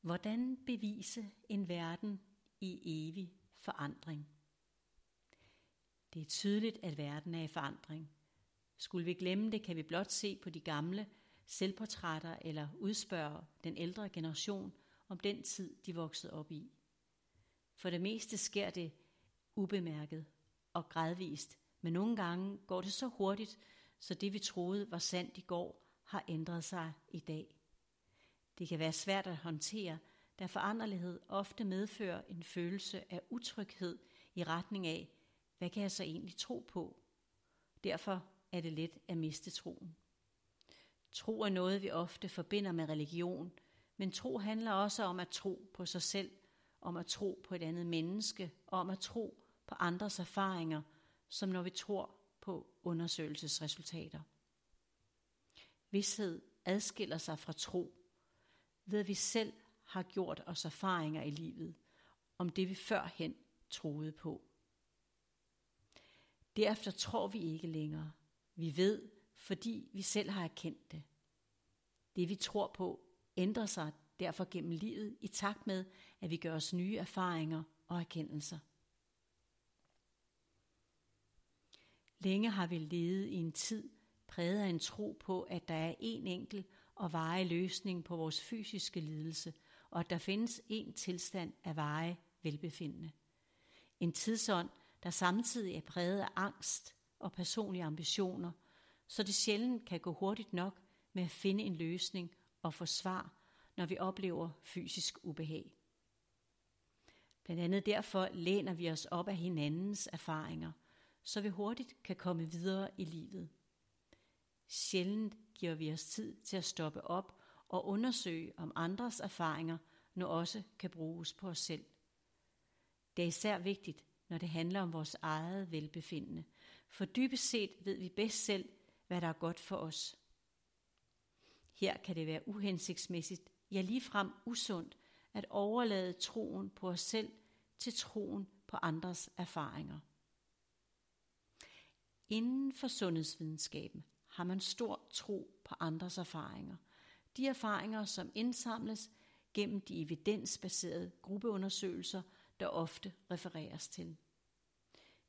Hvordan bevise en verden i evig forandring? Det er tydeligt, at verden er i forandring. Skulle vi glemme det, kan vi blot se på de gamle selvportrætter eller udspørge den ældre generation om den tid, de voksede op i. For det meste sker det ubemærket og gradvist, men nogle gange går det så hurtigt, så det vi troede var sandt i går, har ændret sig i dag. Det kan være svært at håndtere, da foranderlighed ofte medfører en følelse af utryghed i retning af, hvad kan jeg så egentlig tro på? Derfor er det let at miste troen. Tro er noget, vi ofte forbinder med religion, men tro handler også om at tro på sig selv, om at tro på et andet menneske, og om at tro på andres erfaringer, som når vi tror på undersøgelsesresultater. Vidshed adskiller sig fra tro, ved at vi selv har gjort os erfaringer i livet om det, vi førhen troede på. Derefter tror vi ikke længere. Vi ved, fordi vi selv har erkendt det. Det vi tror på ændrer sig derfor gennem livet i takt med, at vi gør os nye erfaringer og erkendelser. Længe har vi levet i en tid præget af en tro på, at der er en enkel og veje løsning på vores fysiske lidelse, og at der findes en tilstand af veje velbefindende. En tidsånd, der samtidig er præget af angst og personlige ambitioner, så det sjældent kan gå hurtigt nok med at finde en løsning og få svar, når vi oplever fysisk ubehag. Blandt andet derfor læner vi os op af hinandens erfaringer, så vi hurtigt kan komme videre i livet. Sjældent giver vi os tid til at stoppe op og undersøge, om andres erfaringer nu også kan bruges på os selv. Det er især vigtigt, når det handler om vores eget velbefindende, for dybest set ved vi bedst selv, hvad der er godt for os. Her kan det være uhensigtsmæssigt, ja ligefrem usundt, at overlade troen på os selv til troen på andres erfaringer. Inden for sundhedsvidenskaben har man stor tro på andres erfaringer. De erfaringer, som indsamles gennem de evidensbaserede gruppeundersøgelser, der ofte refereres til.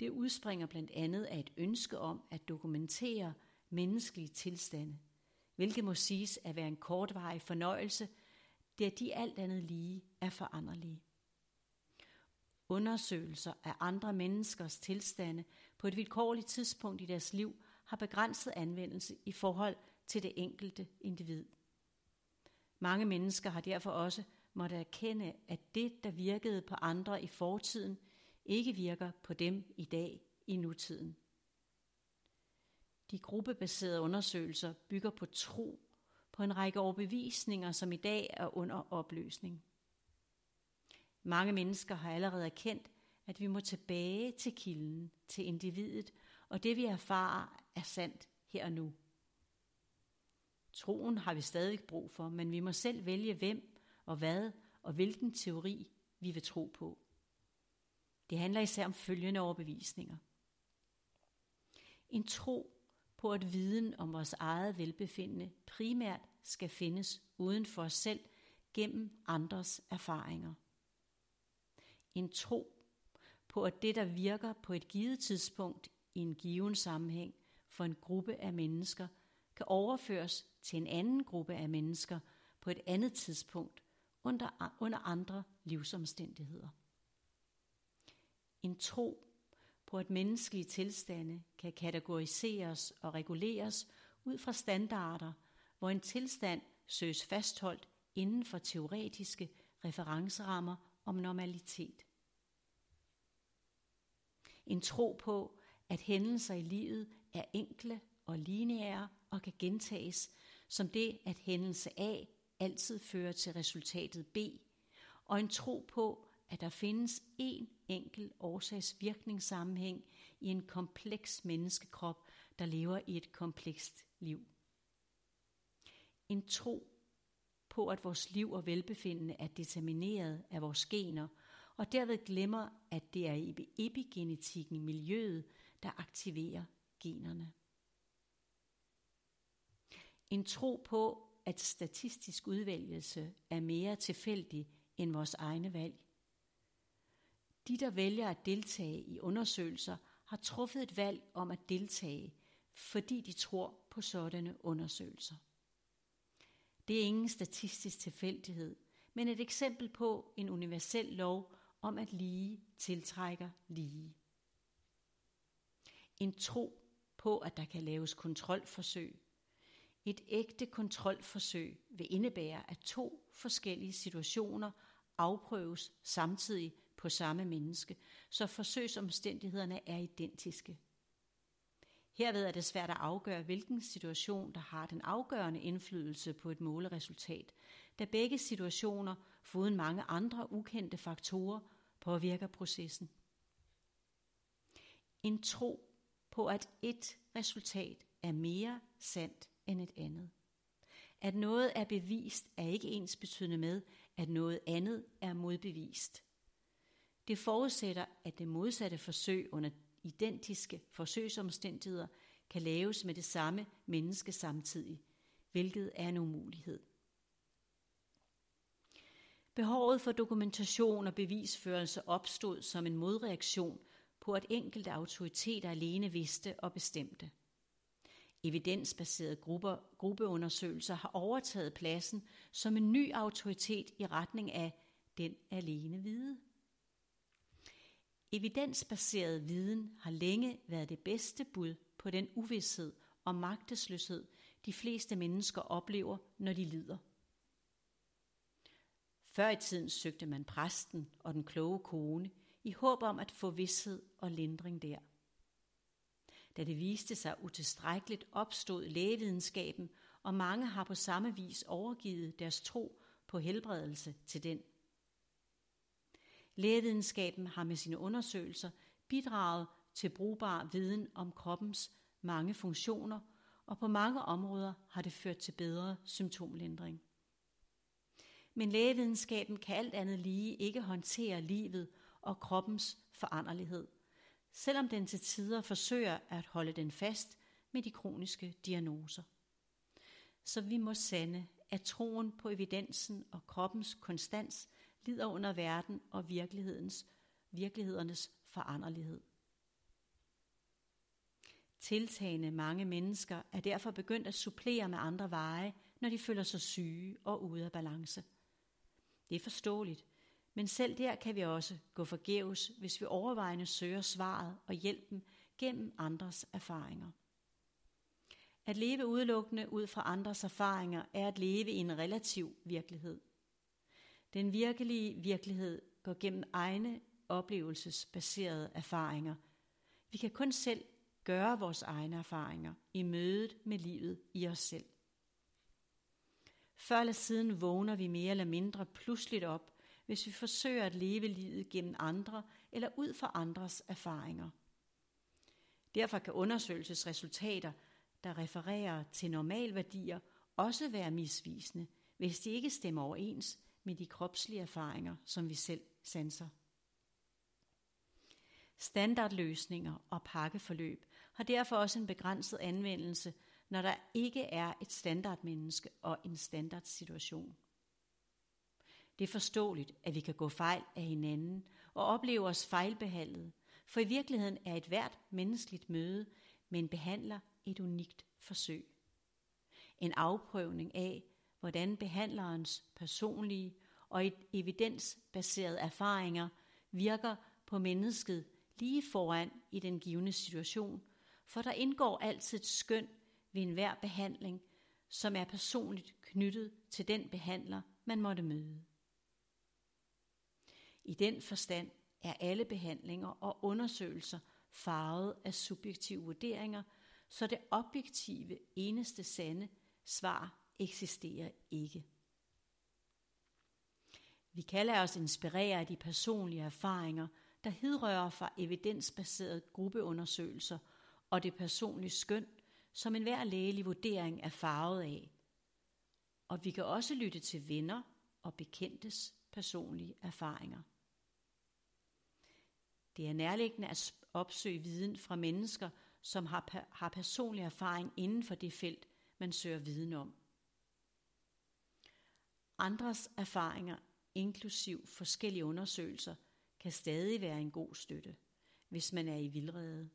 Det udspringer blandt andet af et ønske om at dokumentere menneskelige tilstande, hvilket må siges at være en kortvarig fornøjelse, da de alt andet lige er foranderlige. Undersøgelser af andre menneskers tilstande på et vilkårligt tidspunkt i deres liv har begrænset anvendelse i forhold til det enkelte individ. Mange mennesker har derfor også måtte erkende, at det, der virkede på andre i fortiden, ikke virker på dem i dag i nutiden. De gruppebaserede undersøgelser bygger på tro på en række overbevisninger, som i dag er under opløsning. Mange mennesker har allerede erkendt, at vi må tilbage til kilden, til individet, og det vi erfarer er sandt her og nu. Troen har vi stadig brug for, men vi må selv vælge hvem og hvad og hvilken teori vi vil tro på. Det handler især om følgende overbevisninger. En tro på, at viden om vores eget velbefindende primært skal findes uden for os selv gennem andres erfaringer. En tro på, at det, der virker på et givet tidspunkt i en given sammenhæng for en gruppe af mennesker, kan overføres til en anden gruppe af mennesker på et andet tidspunkt under, under andre livsomstændigheder. En tro på, at menneskelige tilstande kan kategoriseres og reguleres ud fra standarder, hvor en tilstand søges fastholdt inden for teoretiske referencerammer om normalitet. En tro på, at hændelser i livet er enkle og lineære og kan gentages, som det, at hændelse A altid fører til resultatet B, og en tro på, at der findes én enkel årsagsvirkningssammenhæng i en kompleks menneskekrop, der lever i et komplekst liv. En tro på, at vores liv og velbefindende er determineret af vores gener, og derved glemmer, at det er epigenetikken, miljøet, der aktiverer generne. En tro på, at statistisk udvælgelse er mere tilfældig end vores egne valg. De, der vælger at deltage i undersøgelser, har truffet et valg om at deltage, fordi de tror på sådanne undersøgelser. Det er ingen statistisk tilfældighed, men et eksempel på en universel lov om at lige tiltrækker lige. En tro på, at der kan laves kontrolforsøg. Et ægte kontrolforsøg vil indebære, at to forskellige situationer afprøves samtidig på samme menneske, så forsøgsomstændighederne er identiske. Herved er det svært at afgøre, hvilken situation, der har den afgørende indflydelse på et måleresultat, da begge situationer, foruden mange andre ukendte faktorer, påvirker processen. En tro på, at et resultat er mere sandt end et andet. At noget er bevist er ikke ens betydende med, at noget andet er modbevist. Det forudsætter, at det modsatte forsøg under identiske forsøgsomstændigheder kan laves med det samme menneske samtidig, hvilket er en umulighed. Behovet for dokumentation og bevisførelse opstod som en modreaktion på, at enkelte autoriteter alene vidste og bestemte. Evidensbaserede grupper, gruppeundersøgelser har overtaget pladsen som en ny autoritet i retning af den alene vide. Evidensbaseret viden har længe været det bedste bud på den uvidshed og magtesløshed, de fleste mennesker oplever, når de lider. Før i tiden søgte man præsten og den kloge kone i håb om at få vidshed og lindring der. Da det viste sig utilstrækkeligt, opstod lægevidenskaben, og mange har på samme vis overgivet deres tro på helbredelse til den. Lægevidenskaben har med sine undersøgelser bidraget til brugbar viden om kroppens mange funktioner, og på mange områder har det ført til bedre symptomlindring. Men lægevidenskaben kan alt andet lige ikke håndtere livet og kroppens foranderlighed, selvom den til tider forsøger at holde den fast med de kroniske diagnoser. Så vi må sande, at troen på evidensen og kroppens konstans lider under verden og virkelighedens, virkelighedernes foranderlighed. Tiltagende mange mennesker er derfor begyndt at supplere med andre veje, når de føler sig syge og ude af balance. Det er forståeligt, men selv der kan vi også gå forgæves, hvis vi overvejende søger svaret og hjælpen gennem andres erfaringer. At leve udelukkende ud fra andres erfaringer er at leve i en relativ virkelighed. Den virkelige virkelighed går gennem egne oplevelsesbaserede erfaringer. Vi kan kun selv gøre vores egne erfaringer i mødet med livet i os selv. Før eller siden vågner vi mere eller mindre pludseligt op, hvis vi forsøger at leve livet gennem andre eller ud fra andres erfaringer. Derfor kan undersøgelsesresultater, der refererer til normalværdier, også være misvisende, hvis de ikke stemmer overens med de kropslige erfaringer, som vi selv sanser. Standardløsninger og pakkeforløb har derfor også en begrænset anvendelse, når der ikke er et standardmenneske og en standardsituation. Det er forståeligt, at vi kan gå fejl af hinanden og opleve os fejlbehandlet, for i virkeligheden er et hvert menneskeligt møde med en behandler et unikt forsøg. En afprøvning af, hvordan behandlerens personlige og evidensbaserede erfaringer virker på mennesket lige foran i den givende situation, for der indgår altid et skøn ved enhver behandling, som er personligt knyttet til den behandler, man måtte møde. I den forstand er alle behandlinger og undersøgelser farvet af subjektive vurderinger, så det objektive eneste sande svar eksisterer ikke. Vi kan lade os inspirere af de personlige erfaringer, der hidrører fra evidensbaserede gruppeundersøgelser og det personlige skøn, som enhver lægelig vurdering er farvet af. Og vi kan også lytte til venner og bekendtes personlige erfaringer. Det er nærliggende at opsøge viden fra mennesker, som har, har personlig erfaring inden for det felt, man søger viden om. Andres erfaringer, inklusiv forskellige undersøgelser, kan stadig være en god støtte, hvis man er i vildrede,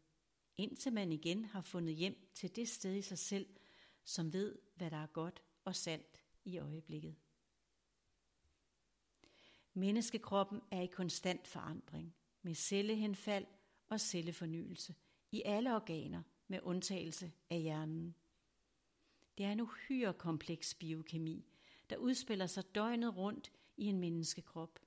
indtil man igen har fundet hjem til det sted i sig selv, som ved, hvad der er godt og sandt i øjeblikket. Menneskekroppen er i konstant forandring, med cellehenfald og cellefornyelse i alle organer med undtagelse af hjernen. Det er en uhyre kompleks biokemi, der udspiller sig døgnet rundt i en menneskekrop.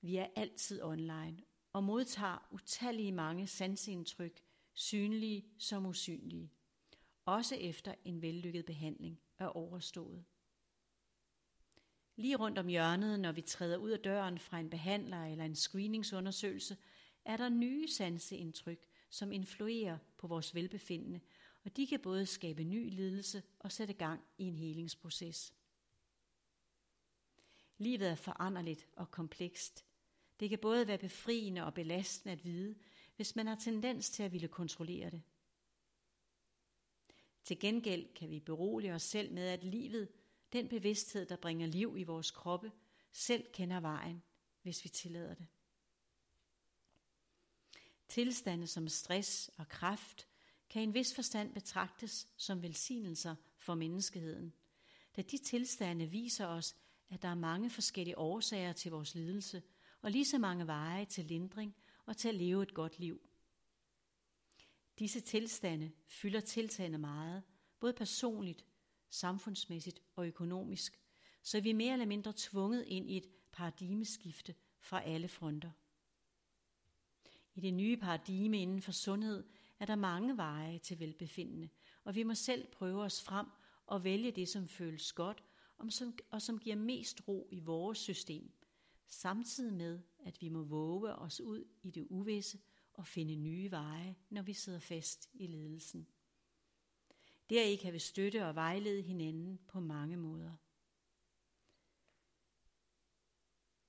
Vi er altid online og modtager utallige mange sanseindtryk, synlige som usynlige, også efter en vellykket behandling er overstået. Lige rundt om hjørnet, når vi træder ud af døren fra en behandler eller en screeningsundersøgelse, er der nye sanseindtryk, som influerer på vores velbefindende, og de kan både skabe ny lidelse og sætte gang i en helingsproces. Livet er foranderligt og komplekst. Det kan både være befriende og belastende at vide, hvis man har tendens til at ville kontrollere det. Til gengæld kan vi berolige os selv med, at livet, den bevidsthed, der bringer liv i vores kroppe, selv kender vejen, hvis vi tillader det. Tilstande som stress og kraft kan i en vis forstand betragtes som velsignelser for menneskeheden, da de tilstande viser os, at der er mange forskellige årsager til vores lidelse, og lige så mange veje til lindring og til at leve et godt liv. Disse tilstande fylder tiltagende meget, både personligt, samfundsmæssigt og økonomisk, så vi er mere eller mindre tvunget ind i et paradigmeskifte fra alle fronter. I det nye paradigme inden for sundhed er der mange veje til velbefindende, og vi må selv prøve os frem og vælge det, som føles godt og som giver mest ro i vores system, samtidig med, at vi må våge os ud i det uvisse og finde nye veje, når vi sidder fast i ledelsen. Deri kan vi støtte og vejlede hinanden på mange måder.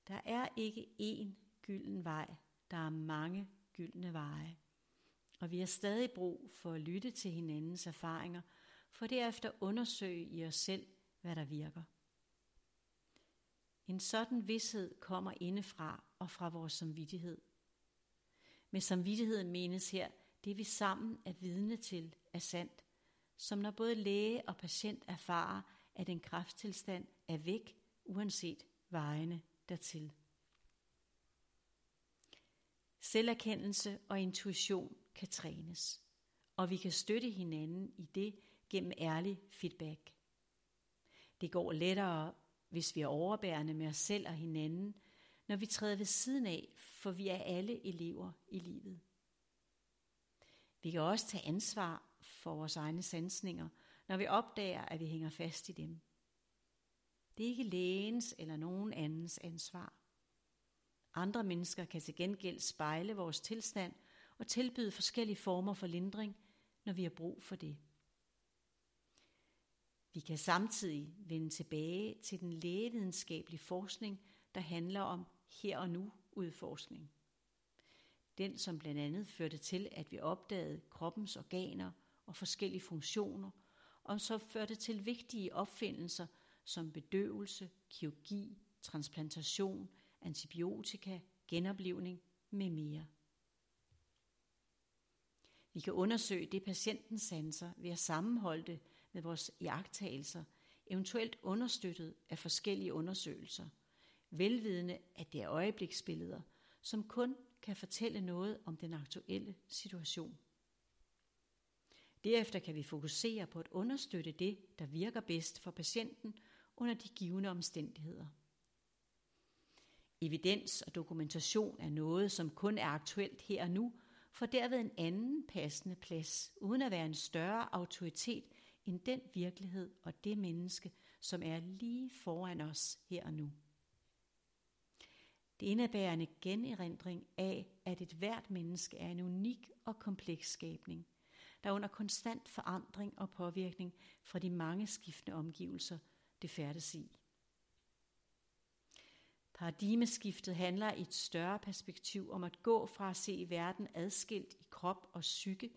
Der er ikke én gylden vej, der er mange gyldne veje. Og vi har stadig brug for at lytte til hinandens erfaringer, for derefter undersøge i os selv, hvad der virker. En sådan vidshed kommer indefra og fra vores samvittighed. Med samvittigheden menes her, det vi sammen er vidne til er sandt, som når både læge og patient erfarer, at en krafttilstand er væk, uanset vejene dertil. Selverkendelse og intuition kan trænes, og vi kan støtte hinanden i det gennem ærlig feedback. Det går lettere, hvis vi er overbærende med os selv og hinanden, når vi træder ved siden af, for vi er alle elever i livet. Vi kan også tage ansvar for vores egne sansninger, når vi opdager, at vi hænger fast i dem. Det er ikke lægens eller nogen andens ansvar. Andre mennesker kan til gengæld spejle vores tilstand og tilbyde forskellige former for lindring, når vi har brug for det. Vi kan samtidig vende tilbage til den lægevidenskabelige forskning, der handler om her og nu udforskning. Den, som blandt andet førte til, at vi opdagede kroppens organer og forskellige funktioner, og så førte til vigtige opfindelser som bedøvelse, kirurgi, transplantation, antibiotika, genoplevning med mere. Vi kan undersøge det patientens sanser ved at sammenholde det med vores iagttagelser, eventuelt understøttet af forskellige undersøgelser, velvidende at det er øjebliksbilleder, som kun kan fortælle noget om den aktuelle situation. Derefter kan vi fokusere på at understøtte det, der virker bedst for patienten under de givende omstændigheder. Evidens og dokumentation er noget, som kun er aktuelt her og nu, for derved en anden passende plads, uden at være en større autoritet end den virkelighed og det menneske, som er lige foran os her og nu. Det indebærer en generindring af, at et hvert menneske er en unik og kompleks skabning, der er under konstant forandring og påvirkning fra de mange skiftende omgivelser, det færdes i. Paradigmeskiftet handler i et større perspektiv om at gå fra at se verden adskilt i krop og psyke,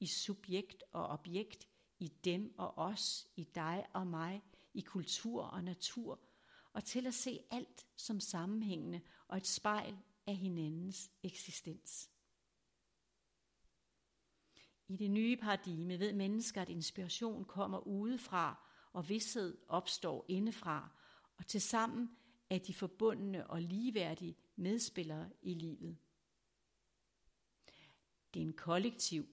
i subjekt og objekt, i dem og os, i dig og mig, i kultur og natur, og til at se alt som sammenhængende og et spejl af hinandens eksistens. I det nye paradigme ved mennesker, at inspiration kommer udefra, og vidshed opstår indefra, og tilsammen er de forbundne og ligeværdige medspillere i livet. Det er en kollektiv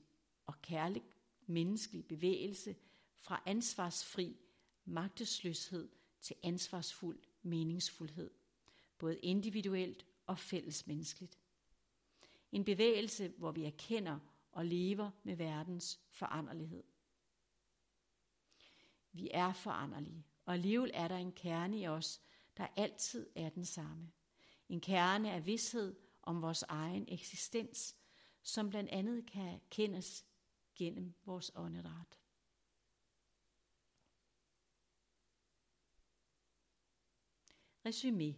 og kærlig menneskelig bevægelse fra ansvarsfri magtesløshed til ansvarsfuld meningsfuldhed, både individuelt og fællesmenneskeligt. En bevægelse, hvor vi erkender og lever med verdens foranderlighed. Vi er foranderlige, og alligevel er der en kerne i os, der altid er den samme. En kerne af vidshed om vores egen eksistens, som blandt andet kan kendes gennem vores åndedræt. Resumé.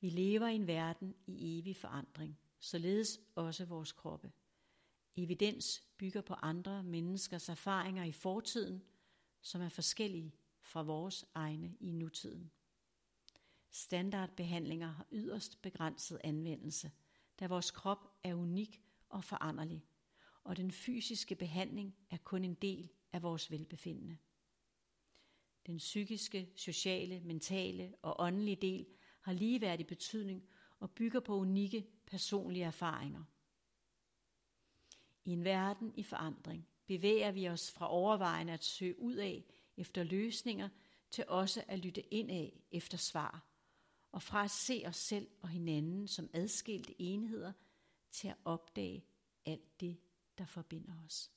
Vi lever i en verden i evig forandring, således også vores kroppe. Evidens bygger på andre menneskers erfaringer i fortiden, som er forskellige fra vores egne i nutiden. Standardbehandlinger har yderst begrænset anvendelse, da vores krop er unik og foranderlig, og den fysiske behandling er kun en del af vores velbefindende. Den psykiske, sociale, mentale og åndelige del har ligeværdig betydning og bygger på unikke personlige erfaringer. I en verden i forandring bevæger vi os fra overvejende at søge ud af efter løsninger til også at lytte ind af efter svar, og fra at se os selv og hinanden som adskilte enheder til at opdage alt det, der forbinder os.